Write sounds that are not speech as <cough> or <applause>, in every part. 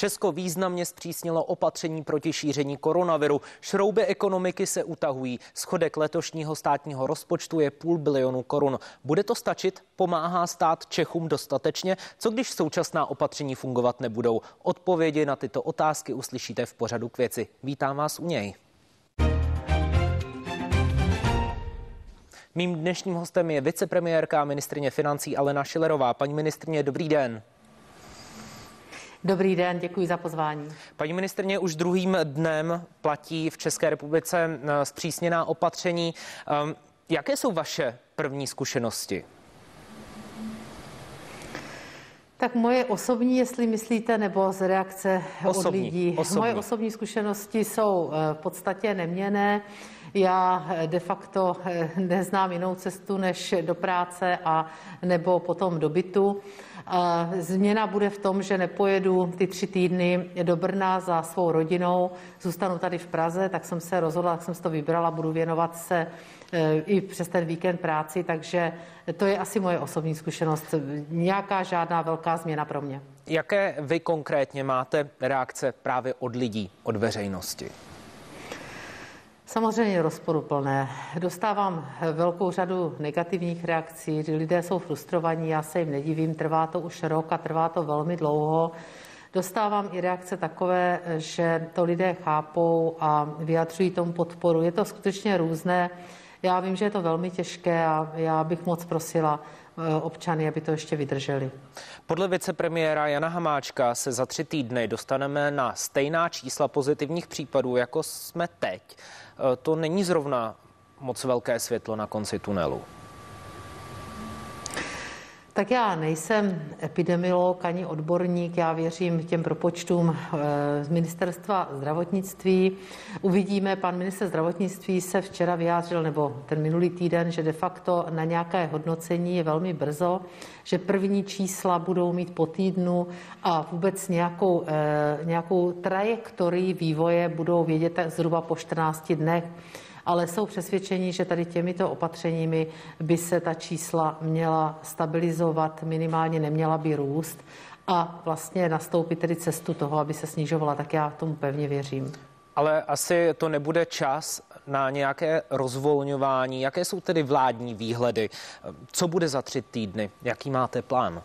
Česko významně zpřísnilo opatření proti šíření koronaviru. Šrouby ekonomiky se utahují. Schodek letošního státního rozpočtu je půl bilionu korun. Bude to stačit? Pomáhá stát Čechům dostatečně? Co když současná opatření fungovat nebudou? Odpovědi na tyto otázky uslyšíte v pořadu k věci. Vítám vás u něj. Mým dnešním hostem je vicepremiérka a ministrině financí Alena Šilerová. Paní ministrině, dobrý den. Dobrý den, děkuji za pozvání. Paní ministrně, už druhým dnem platí v České republice eh, zpřísněná opatření. Ehm, jaké jsou vaše první zkušenosti? Tak moje osobní, jestli myslíte, nebo z reakce osobní, od lidí. Osobní. Moje osobní zkušenosti jsou eh, v podstatě neměné. Já eh, de facto neznám jinou cestu než do práce a nebo potom do bytu. Změna bude v tom, že nepojedu ty tři týdny do Brna za svou rodinou, zůstanu tady v Praze, tak jsem se rozhodla, tak jsem si to vybrala, budu věnovat se e, i přes ten víkend práci, takže to je asi moje osobní zkušenost. Nějaká žádná velká změna pro mě. Jaké vy konkrétně máte reakce právě od lidí, od veřejnosti? Samozřejmě rozporuplné. Dostávám velkou řadu negativních reakcí, lidé jsou frustrovaní, já se jim nedivím, trvá to už rok a trvá to velmi dlouho. Dostávám i reakce takové, že to lidé chápou a vyjadřují tomu podporu. Je to skutečně různé. Já vím, že je to velmi těžké a já bych moc prosila eh, občany, aby to ještě vydrželi. Podle vicepremiéra Jana Hamáčka se za tři týdny dostaneme na stejná čísla pozitivních případů, jako jsme teď. Eh, to není zrovna moc velké světlo na konci tunelu. Tak já nejsem epidemiolog ani odborník, já věřím těm propočtům eh, z ministerstva zdravotnictví. Uvidíme, pan minister zdravotnictví se včera vyjádřil, nebo ten minulý týden, že de facto na nějaké hodnocení je velmi brzo, že první čísla budou mít po týdnu a vůbec nějakou, eh, nějakou trajektorii vývoje budou vědět zhruba po 14 dnech ale jsou přesvědčeni, že tady těmito opatřeními by se ta čísla měla stabilizovat, minimálně neměla by růst a vlastně nastoupit tedy cestu toho, aby se snižovala, tak já tomu pevně věřím. Ale asi to nebude čas na nějaké rozvolňování. Jaké jsou tedy vládní výhledy? Co bude za tři týdny? Jaký máte plán?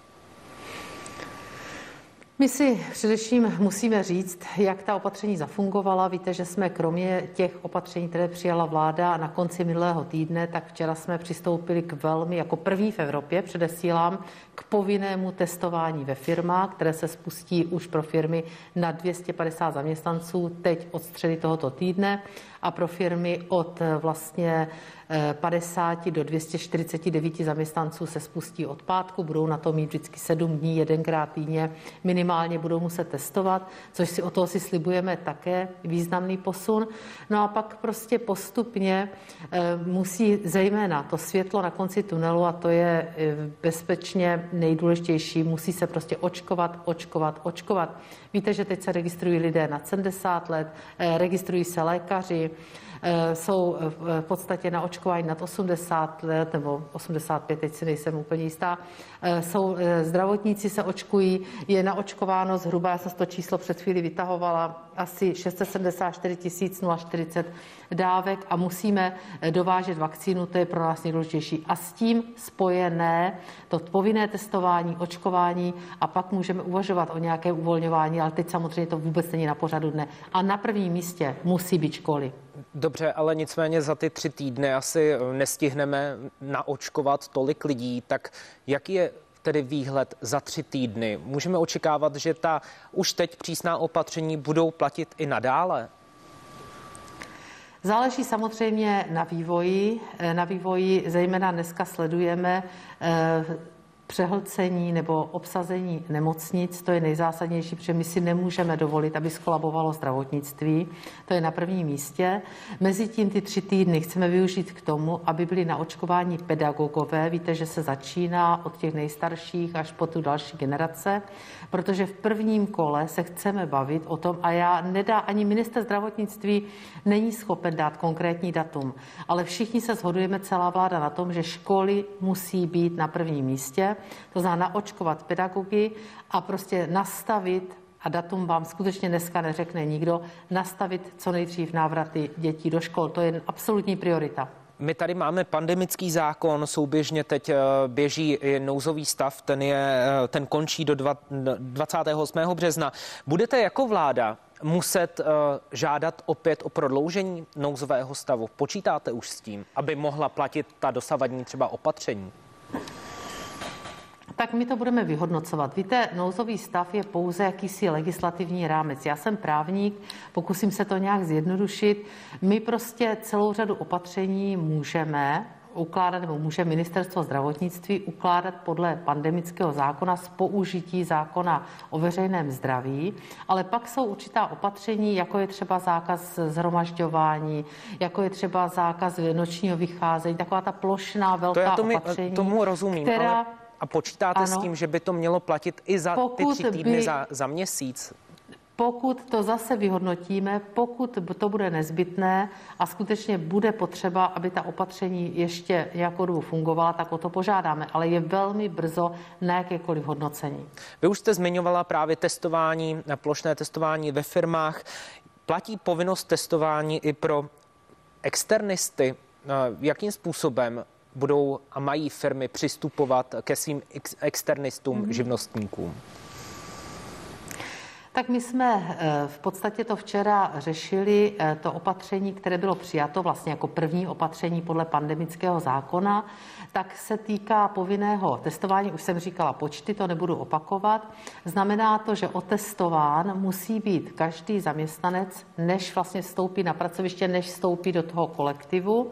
My si především musíme říct, jak ta opatření zafungovala. Víte, že jsme kromě těch opatření, které přijala vláda na konci minulého týdne, tak včera jsme přistoupili k velmi, jako první v Evropě, předesílám, k povinnému testování ve firmách, které se spustí už pro firmy na 250 zaměstnanců teď od středy tohoto týdne a pro firmy od vlastně 50 do 249 zaměstnanců se spustí od pátku, budou na to mít vždycky 7 dní, jedenkrát týdně minimálně budou muset testovat, což si o toho si slibujeme také významný posun. No a pak prostě postupně eh, musí zejména to světlo na konci tunelu, a to je eh, bezpečně nejdůležitější, musí se prostě očkovat, očkovat, očkovat. Víte, že teď se registrují lidé na 70 let, eh, registrují se lékaři, Eh, jsou v podstatě na očkování nad 80 let nebo 85, teď si nejsem úplně jistá. Eh, jsou eh, zdravotníci se očkují, je naočkováno zhruba, já jsem to číslo před chvíli vytahovala, asi 674 040 dávek a musíme dovážet vakcínu, to je pro nás nejdůležitější. A s tím spojené to povinné testování, očkování a pak můžeme uvažovat o nějaké uvolňování, ale teď samozřejmě to vůbec není na pořadu dne. A na prvním místě musí být školy. Dobře, ale nicméně za ty tři týdny asi nestihneme naočkovat tolik lidí, tak jaký je tedy výhled za tři týdny? Můžeme očekávat, že ta už teď přísná opatření budou platit i nadále? Záleží samozřejmě na vývoji. Na vývoji zejména dneska sledujeme eh, přehlcení nebo obsazení nemocnic, to je nejzásadnější, protože my si nemůžeme dovolit, aby skolabovalo zdravotnictví. To je na prvním místě. Mezitím ty tři týdny chceme využít k tomu, aby byli na očkování pedagogové. Víte, že se začíná od těch nejstarších až po tu další generace, protože v prvním kole se chceme bavit o tom, a já nedá, ani minister zdravotnictví není schopen dát konkrétní datum, ale všichni se shodujeme, celá vláda na tom, že školy musí být na prvním místě to znamená naočkovat pedagogy a prostě nastavit a datum vám skutečně dneska neřekne nikdo, nastavit co nejdřív návraty dětí do škol. To je absolutní priorita. My tady máme pandemický zákon, souběžně teď eh, běží nouzový stav, ten, je, eh, ten končí do 28. března. Budete jako vláda muset uh, žádat opět o prodloužení nouzového stavu? Počítáte už s tím, aby mohla platit ta dosavadní třeba opatření? Tak my to budeme vyhodnocovat. Víte, nouzový stav je pouze jakýsi legislativní rámec. Já jsem právník, pokusím se to nějak zjednodušit. My prostě celou řadu opatření můžeme ukládat, nebo může ministerstvo zdravotnictví ukládat podle pandemického zákona z použití zákona o veřejném zdraví, ale pak jsou určitá opatření, jako je třeba zákaz zhromažďování, jako je třeba zákaz nočního vycházení, taková ta plošná velká to já tomu, opatření, tomu rozumím, která ale a počítáte ano. s tím, že by to mělo platit i za pokud ty tři týdny by, za, za měsíc? Pokud to zase vyhodnotíme, pokud to bude nezbytné a skutečně bude potřeba, aby ta opatření ještě nějakou dobu fungovala, tak o to požádáme. Ale je velmi brzo na jakékoliv hodnocení. Vy už jste zmiňovala právě testování, plošné testování ve firmách. Platí povinnost testování i pro externisty? Jakým způsobem budou a mají firmy přistupovat ke svým ex- externistům, mm-hmm. živnostníkům? Tak my jsme eh, v podstatě to včera řešili, eh, to opatření, které bylo přijato vlastně jako první opatření podle pandemického zákona, tak se týká povinného testování. Už jsem říkala počty, to nebudu opakovat. Znamená to, že otestován musí být každý zaměstnanec, než vlastně vstoupí na pracoviště, než vstoupí do toho kolektivu.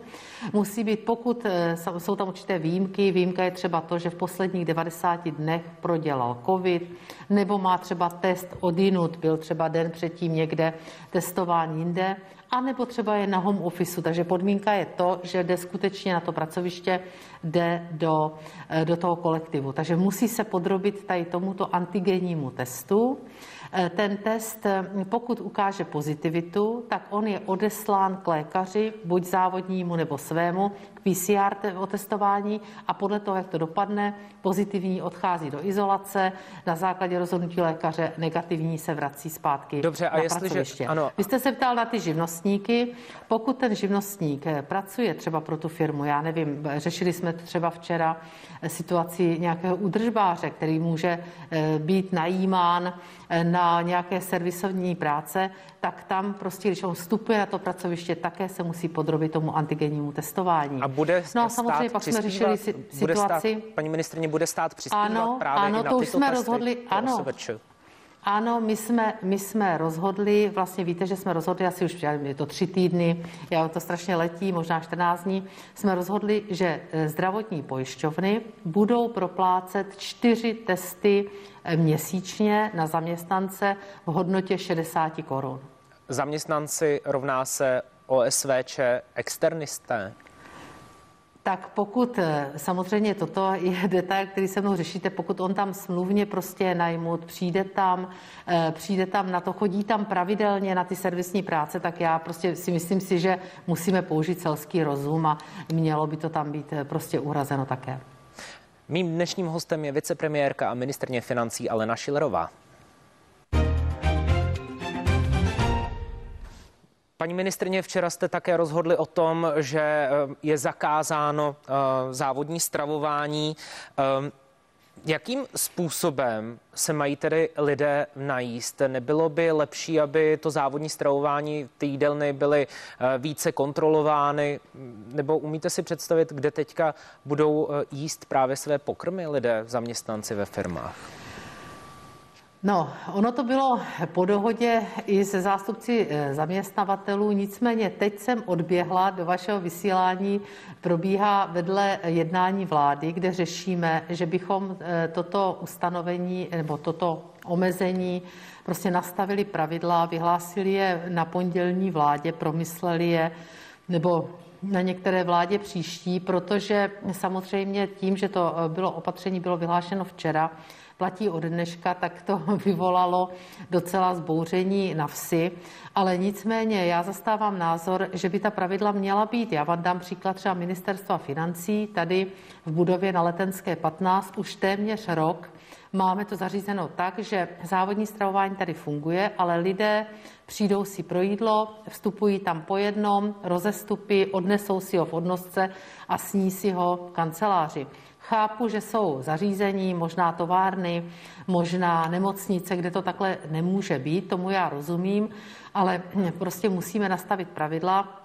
Musí být, pokud eh, jsou tam určité výjimky, výjimka je třeba to, že v posledních 90 dnech prodělal COVID, nebo má třeba test odinut, byl třeba den předtím někde testován jinde, a nebo třeba je na home office. Takže podmínka je to, že jde skutečně na to pracoviště, jde do, eh, do toho kolektivu. Takže musí se podrobit tady tomuto antigennímu testu. Eh, ten test, eh, pokud ukáže pozitivitu, tak on je odeslán k lékaři, buď závodnímu nebo svému, PCR otestování a podle toho, jak to dopadne, pozitivní odchází do izolace, na základě rozhodnutí lékaře negativní se vrací zpátky Dobře, a na jestliže, pracoviště. Ano. Vy jste se ptal na ty živnostníky. Pokud ten živnostník eh, pracuje třeba pro tu firmu, já nevím, řešili jsme třeba včera situaci nějakého udržbáře, který může být najímán na nějaké servisovní práce, tak tam prostě, když on vstupuje na to pracoviště, také se musí podrobit tomu antigennímu testování. A bude no a samozřejmě pak jsme řešili situaci. Stát, paní ministrině, bude stát přispívat ano, právě ano, i na to už jsme rozhodli, ano. Ano, my jsme, my jsme rozhodli, vlastně víte, že jsme rozhodli asi už, je to tři týdny, já to strašně letí, možná 14 dní, jsme rozhodli, že eh, zdravotní pojišťovny budou proplácet čtyři testy eh, měsíčně na zaměstnance v hodnotě 60 korun. Zaměstnanci rovná se OSVČ externisté? Tak pokud eh, samozřejmě toto je <laughs> detail, který se mnou řešíte, pokud on tam smluvně prostě je najmut, přijde tam, eh, přijde tam na to, chodí tam pravidelně na ty servisní práce, tak já prostě si myslím si, že musíme použít selský rozum a mělo by to tam být eh, prostě uhrazeno také. Mým dnešním hostem je vicepremiérka a ministrně financí Alena Šilerová. Paní ministrně, včera jste také rozhodli o tom, že eh, je zakázáno eh, závodní stravování. Eh, jakým způsobem se mají tedy lidé najíst? Nebylo by lepší, aby to závodní stravování, ty jídelny byly více kontrolovány? Nebo umíte si představit, kde teďka budou jíst právě své pokrmy lidé, zaměstnanci ve firmách? No, ono to bylo po dohodě i se zástupci eh, zaměstnavatelů, nicméně teď jsem odběhla do vašeho vysílání, probíhá vedle jednání vlády, kde řešíme, že bychom eh, toto ustanovení nebo toto omezení prostě nastavili pravidla, vyhlásili je na pondělní vládě, promysleli je, nebo na některé vládě příští, protože samozřejmě tím, že to eh, bylo opatření bylo vyhlášeno včera, platí od dneška, tak to <laughs> vyvolalo docela zbouření na vsi. Ale nicméně já zastávám názor, že by ta pravidla měla být. Já vám dám příklad třeba ministerstva financí. Tady v budově na Letenské 15 už téměř rok Máme to zařízeno tak, že závodní stravování tady funguje, ale lidé přijdou si pro jídlo, vstupují tam po jednom, rozestupy, odnesou si ho v odnosce a sní si ho v kanceláři. Chápu, že jsou zařízení, možná továrny, možná nemocnice, kde to takhle nemůže být, tomu já rozumím, ale prostě musíme nastavit pravidla,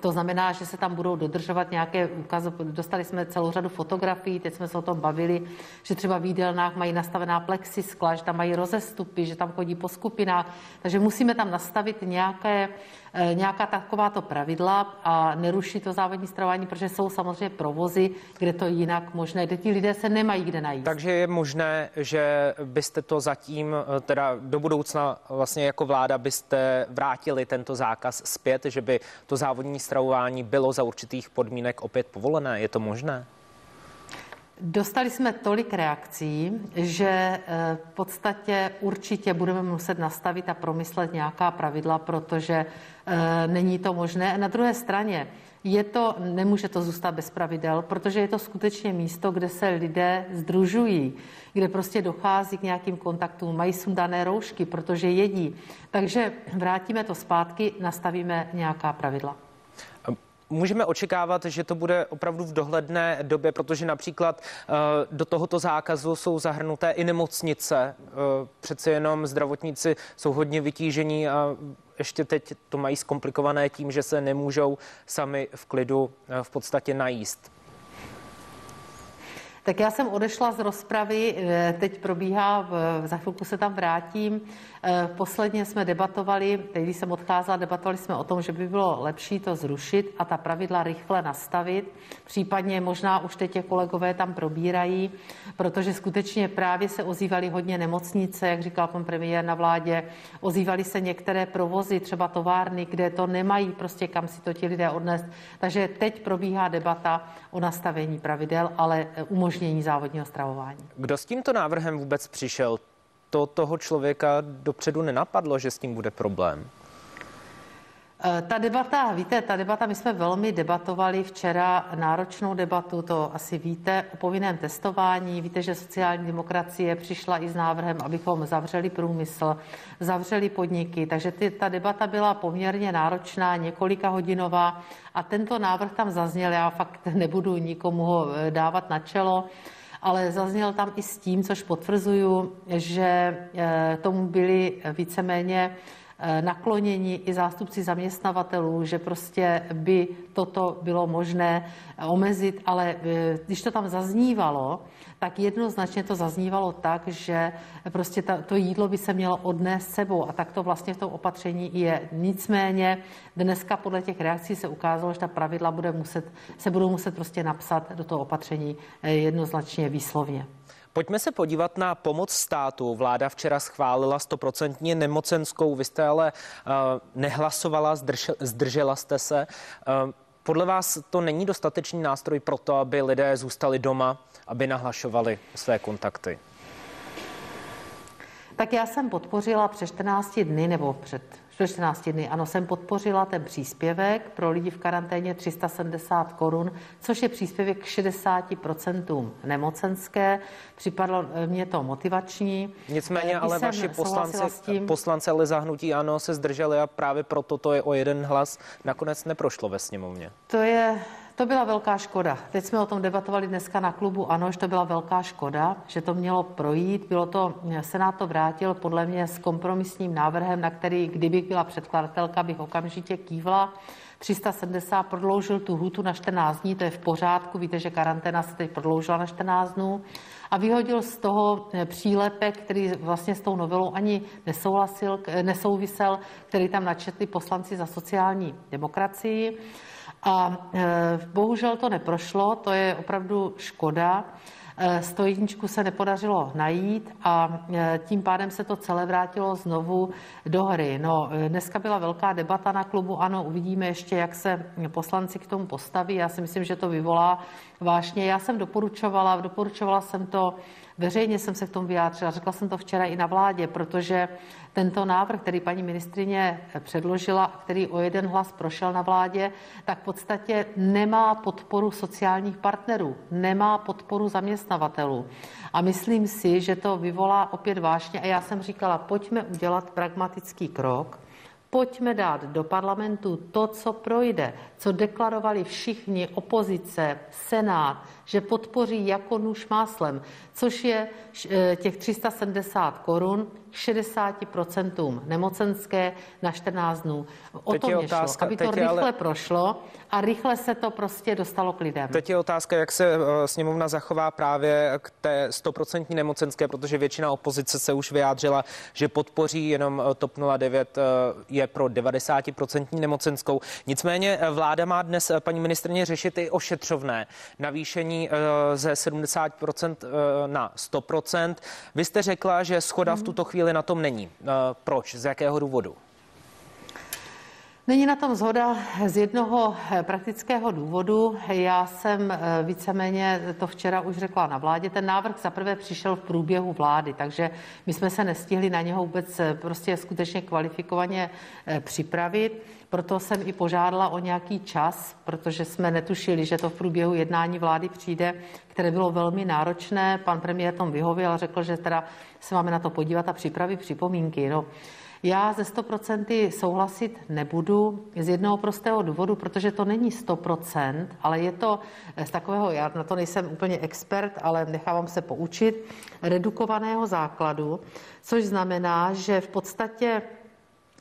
to znamená, že se tam budou dodržovat nějaké úkazy. Dostali jsme celou řadu fotografií, teď jsme se o tom bavili, že třeba v jídelnách mají nastavená plexiskla, že tam mají rozestupy, že tam chodí po skupinách. Takže musíme tam nastavit nějaké nějaká takováto pravidla a neruší to závodní stravování, protože jsou samozřejmě provozy, kde to jinak možné, kde ti lidé se nemají kde najít. Takže je možné, že byste to zatím, eh, teda do budoucna vlastně jako vláda byste vrátili tento zákaz zpět, že by to závodní stravování bylo za určitých podmínek opět povolené. Je to možné? Dostali jsme tolik reakcí, že eh, v podstatě určitě budeme muset nastavit a promyslet nějaká pravidla, protože eh, není to možné. Na druhé straně je to, nemůže to zůstat bez pravidel, protože je to skutečně místo, kde se lidé združují, kde prostě dochází k nějakým kontaktům, mají sundané roušky, protože jedí. Takže vrátíme to zpátky, nastavíme nějaká pravidla. Můžeme očekávat, že to bude opravdu v dohledné době, protože například eh, do tohoto zákazu jsou zahrnuté i nemocnice. Eh, přece jenom zdravotníci jsou hodně vytížení a ještě teď to mají zkomplikované tím, že se nemůžou sami v klidu eh, v podstatě najíst. Tak já jsem odešla z rozpravy, eh, teď probíhá, za chvilku se tam vrátím. Eh, posledně jsme debatovali, teď když jsem odcházela, debatovali jsme o tom, že by bylo lepší to zrušit a ta pravidla rychle nastavit. Případně možná už teď je kolegové tam probírají, protože skutečně právě se ozývaly hodně nemocnice, jak říkal pan premiér na vládě, ozývaly se některé provozy, třeba továrny, kde to nemají prostě kam si to ti lidé odnést. Takže teď probíhá debata o nastavení pravidel, ale umožňuje umožnění závodního stravování. Kdo s tímto návrhem vůbec přišel? To toho člověka dopředu nenapadlo, že s tím bude problém? Eh, ta debata, víte, ta debata, my jsme velmi debatovali včera náročnou debatu, to asi víte, o povinném testování. Víte, že sociální demokracie přišla i s návrhem, abychom zavřeli průmysl, zavřeli podniky, takže ty, ta debata byla poměrně náročná, několika hodinová a tento návrh tam zazněl, já fakt <laughs> nebudu nikomu ho eh, dávat na čelo, ale zazněl tam i s tím, což potvrzuju, že eh, tomu byli víceméně nakloněni i zástupci zaměstnavatelů, že prostě by toto bylo možné omezit, ale eh, když to tam zaznívalo, tak jednoznačně to zaznívalo tak, že prostě ta, to jídlo by se mělo odnést sebou a tak to vlastně v tom opatření je. Nicméně dneska podle těch reakcí se ukázalo, že ta pravidla bude muset, se budou muset prostě napsat do toho opatření eh, jednoznačně výslovně. Pojďme se podívat na pomoc státu. Vláda včera schválila stoprocentně nemocenskou, vy jste ale uh, nehlasovala, zdrž, zdržela jste se. Uh, podle vás to není dostatečný nástroj pro to, aby lidé zůstali doma, aby nahlašovali své kontakty? Tak já jsem podpořila před 14 dny nebo před 14 dny. Ano, jsem podpořila ten příspěvek pro lidi v karanténě 370 korun, což je příspěvek k 60% nemocenské. Připadlo eh, mě to motivační. Nicméně ale vaši poslanci, poslanci ale zahnutí ano se zdrželi a právě proto to je o jeden hlas nakonec neprošlo ve sněmovně. To je to byla velká škoda. Teď jsme o tom debatovali dneska na klubu Ano, že to byla velká škoda, že to mělo projít. Bylo to, Senát to vrátil podle mě s kompromisním návrhem, na který, kdybych byla předkladatelka, bych okamžitě kývla. 370 prodloužil tu hlutu na 14 dní, to je v pořádku, víte, že karanténa se teď prodloužila na 14 dnů a vyhodil z toho eh, přílepek, který vlastně s tou novelou ani nesouhlasil, nesouvisel, který tam načetli poslanci za sociální demokracii. A bohužel to neprošlo, to je opravdu škoda. Eh, stojničku se nepodařilo najít a eh, tím pádem se to celé vrátilo znovu do hry. No, eh, dneska byla velká debata na klubu, ano, uvidíme ještě, jak se poslanci k tomu postaví. Já si myslím, že to vyvolá vážně. Já jsem doporučovala, doporučovala jsem to Veřejně jsem se k tomu vyjádřila, řekla jsem to včera i na vládě, protože tento návrh, který paní ministrině předložila, který o jeden hlas prošel na vládě, tak v podstatě nemá podporu sociálních partnerů, nemá podporu zaměstnavatelů. A myslím si, že to vyvolá opět vážně. A já jsem říkala, pojďme udělat pragmatický krok, Pojďme dát do parlamentu to, co projde, co deklarovali všichni, opozice, Senát, že podpoří jako nůž máslem, což je eh, těch 370 korun 60% nemocenské na 14 dnů. O teď to mě otázka, šlo, aby to rychle ale... prošlo a rychle se to prostě dostalo k lidem. Teď je otázka, jak se eh, sněmovna zachová právě k té 100% nemocenské, protože většina opozice se už vyjádřila, že podpoří jenom eh, TOP 09 je pro 90% nemocenskou. Nicméně vláda má dnes, paní ministrně, řešit i ošetřovné navýšení Eh, ze 70% eh, na 100%. Vy jste řekla, že schoda v tuto chvíli na tom není. Eh, proč? Z jakého důvodu? Není na tom zhoda z jednoho praktického důvodu. Já jsem víceméně to včera už řekla na vládě. Ten návrh zaprvé přišel v průběhu vlády, takže my jsme se nestihli na něho vůbec prostě skutečně kvalifikovaně připravit. Proto jsem i požádala o nějaký čas, protože jsme netušili, že to v průběhu jednání vlády přijde, které bylo velmi náročné. Pan premiér tom vyhověl a řekl, že teda se máme na to podívat a připravit připomínky. No, já ze 100% souhlasit nebudu z jednoho prostého důvodu, protože to není 100%, ale je to z takového, já na to nejsem úplně expert, ale nechávám se poučit, redukovaného základu, což znamená, že v podstatě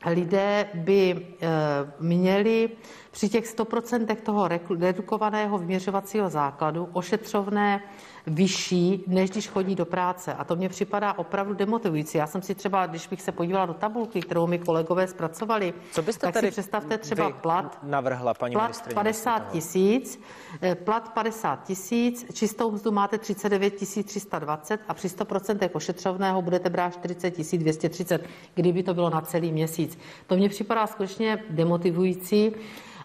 lidé by eh, měli při těch 100% toho redukovaného vyměřovacího základu ošetřovné vyšší, než když chodí do práce. A to mně připadá opravdu demotivující. Já jsem si třeba, když bych se podívala do tabulky, kterou mi kolegové zpracovali, Co byste tak tady si představte třeba plat, navrhla, paní plat 50 tisíc, eh, plat 50 tisíc, čistou mzdu máte 39 320 a při 100% ošetřovného budete brát 40 230, kdyby to bylo na celý měsíc. To mně připadá skutečně demotivující.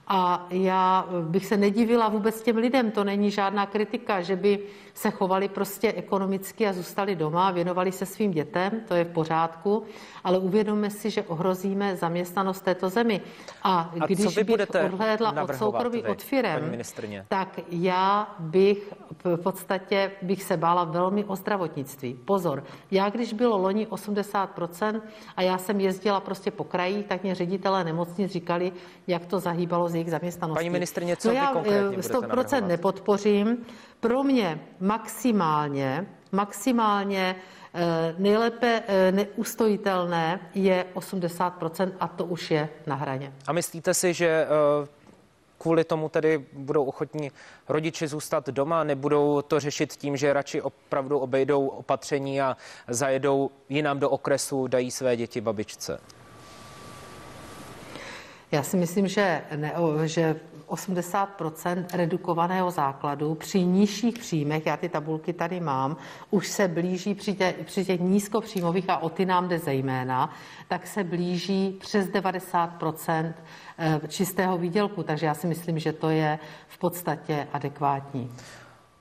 A já bych se nedivila vůbec těm lidem, to není žádná kritika, že by se chovali prostě ekonomicky a zůstali doma, věnovali se svým dětem, to je v pořádku, ale uvědomme si, že ohrozíme zaměstnanost této zemi. A, a když bych odhlédla od soukromí, od firem, tak já bych v podstatě bych se bála velmi o zdravotnictví. Pozor, já když bylo loni 80% a já jsem jezdila prostě po kraji, tak mě ředitelé nemocnic říkali, jak to zahýbalo z jejich zaměstnanosti. Paní ministrně, co no já konkrétně 100% nepodpořím. Pro mě maximálně, maximálně eh, nejlépe eh, neustojitelné je 80% a to už je na hraně. A myslíte si, že eh, kvůli tomu tedy budou ochotní rodiči zůstat doma, nebudou to řešit tím, že radši opravdu obejdou opatření a zajedou jinam do okresu, dají své děti babičce? Já si myslím, že, ne, že 80% redukovaného základu při nižších příjmech, já ty tabulky tady mám, už se blíží při, tě, při těch nízkopříjmových, a o ty nám jde zejména, tak se blíží přes 90 eh, čistého výdělku. Takže já si myslím, že to je v podstatě adekvátní.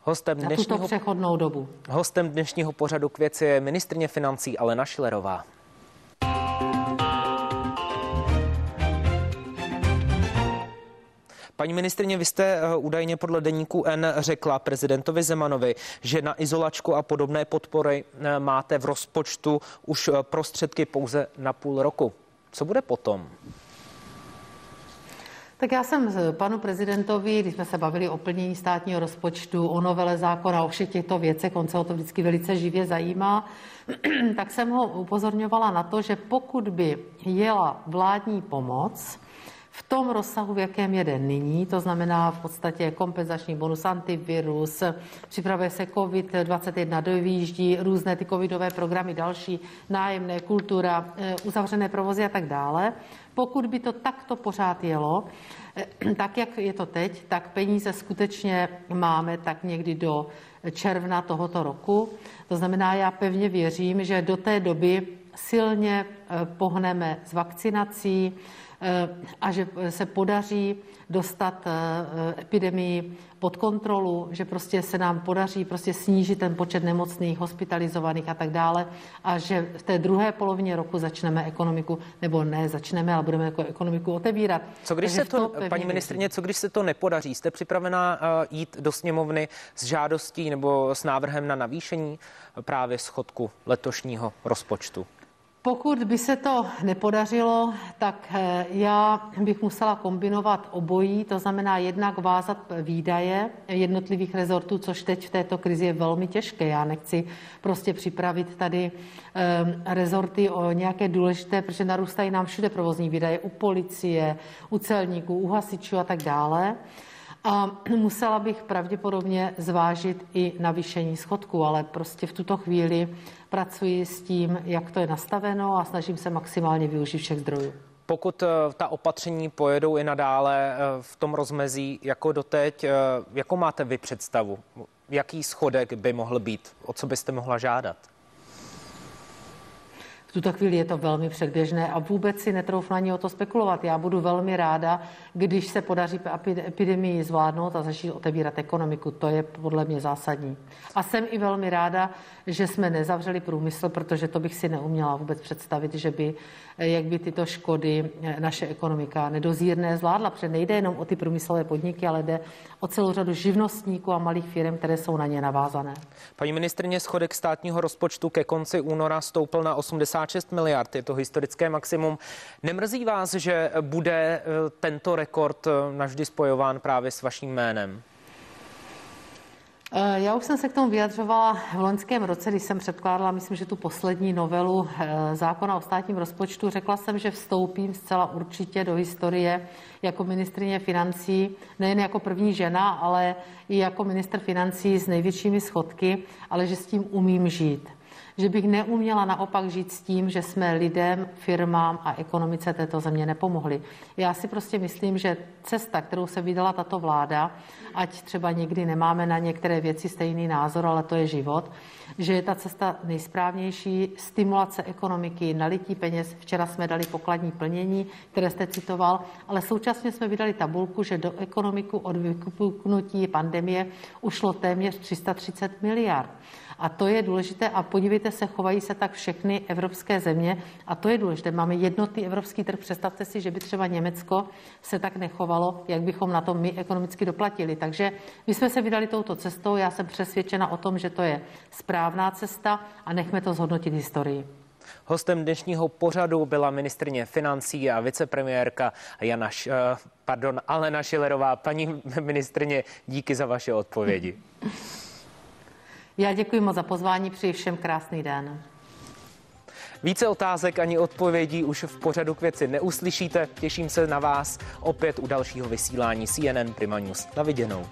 Hostem dnešního, na tuto přechodnou dobu. Hostem dnešního pořadu k věci je ministrně financí Alena Šlerová. Paní ministrině, vy jste eh, údajně podle deníku N řekla prezidentovi Zemanovi, že na izolačku a podobné podpory eh, máte v rozpočtu už eh, prostředky pouze na půl roku. Co bude potom? Tak já jsem panu prezidentovi, když jsme se bavili o plnění státního rozpočtu, o novele zákona, o všech těchto věcech, on se o to vždycky velice živě zajímá, <clears throat> tak jsem ho upozorňovala na to, že pokud by jela vládní pomoc, v tom rozsahu, v jakém jede nyní, to znamená v podstatě kompenzační bonus, antivirus, připravuje se COVID-21, dojíždí různé ty covidové programy, další nájemné, kultura, eh, uzavřené provozy a tak dále. Pokud by to takto pořád jelo, eh, tak jak je to teď, tak peníze skutečně máme tak někdy do června tohoto roku. To znamená, já pevně věřím, že do té doby silně eh, pohneme s vakcinací, a že se podaří dostat eh, epidemii pod kontrolu, že prostě se nám podaří prostě snížit ten počet nemocných, hospitalizovaných a tak dále a že v té druhé polovině roku začneme ekonomiku, nebo ne začneme, ale budeme jako ekonomiku otevírat. Co když Takže se to, to paní ministrině, co když se to nepodaří? Jste připravená eh, jít do sněmovny s žádostí nebo s návrhem na navýšení právě schodku letošního rozpočtu? Pokud by se to nepodařilo, tak eh, já bych musela kombinovat obojí, to znamená jednak vázat výdaje jednotlivých rezortů, což teď v této krizi je velmi těžké. Já nechci prostě připravit tady um, rezorty o nějaké důležité, protože narůstají nám všude provozní výdaje u policie, u celníků, u hasičů a tak dále. A <clears throat> musela bych pravděpodobně zvážit i navýšení schodku, ale prostě v tuto chvíli pracuji s tím, jak to je nastaveno a snažím se maximálně využít všech zdrojů. Pokud eh, ta opatření pojedou i nadále eh, v tom rozmezí jako doteď, eh, jakou máte vy představu? Jaký schodek by mohl být? O co byste mohla žádat? Tuto chvíli je to velmi předběžné a vůbec si netroufnu ani o to spekulovat. Já budu velmi ráda, když se podaří epidemii zvládnout a začít otevírat ekonomiku. To je podle mě zásadní. A jsem i velmi ráda, že jsme nezavřeli průmysl, protože to bych si neuměla vůbec představit, že by, jak by tyto škody naše ekonomika nedozírné zvládla, protože nejde jenom o ty průmyslové podniky, ale jde o celou řadu živnostníků a malých firm, které jsou na ně navázané. Paní ministrně, schodek státního rozpočtu ke konci února stoupl na 86 miliard. Je to historické maximum. Nemrzí vás, že bude eh, tento rekord eh, navždy spojován právě s vaším jménem? Eh, já už jsem se k tomu vyjadřovala v loňském roce, když jsem předkládala, myslím, že tu poslední novelu zákona o státním rozpočtu. Řekla jsem, že vstoupím zcela určitě do historie jako ministrině financí, nejen jako první žena, ale i jako minister financí s největšími schodky, ale že s tím umím žít že bych neuměla naopak žít s tím, že jsme lidem, firmám a ekonomice této země nepomohli. Já si prostě myslím, že cesta, kterou se vydala tato vláda, ať třeba někdy nemáme na některé věci stejný názor, ale to je život, že je ta cesta nejsprávnější, stimulace ekonomiky, nalití peněz. Včera jsme dali pokladní plnění, které jste citoval, ale současně jsme vydali tabulku, že do ekonomiku od vypuknutí pandemie ušlo téměř 330 miliard. A to je důležité. A podívejte se, chovají se tak všechny evropské země. A to je důležité. Máme jednotný evropský trh. Představte si, že by třeba Německo se tak nechovalo, jak bychom na to my ekonomicky doplatili. Takže my jsme se vydali touto cestou. Já jsem přesvědčena o tom, že to je správná cesta a nechme to zhodnotit historii. Hostem dnešního pořadu byla ministrně financí a vicepremiérka Jana, pardon, Alena Šilerová. Paní ministrně, díky za vaše odpovědi. <laughs> Já děkuji moc za pozvání, přeji všem krásný den. Více otázek ani odpovědí už v pořadu k věci neuslyšíte. Těším se na vás opět u dalšího vysílání CNN Prima News. Na viděnou.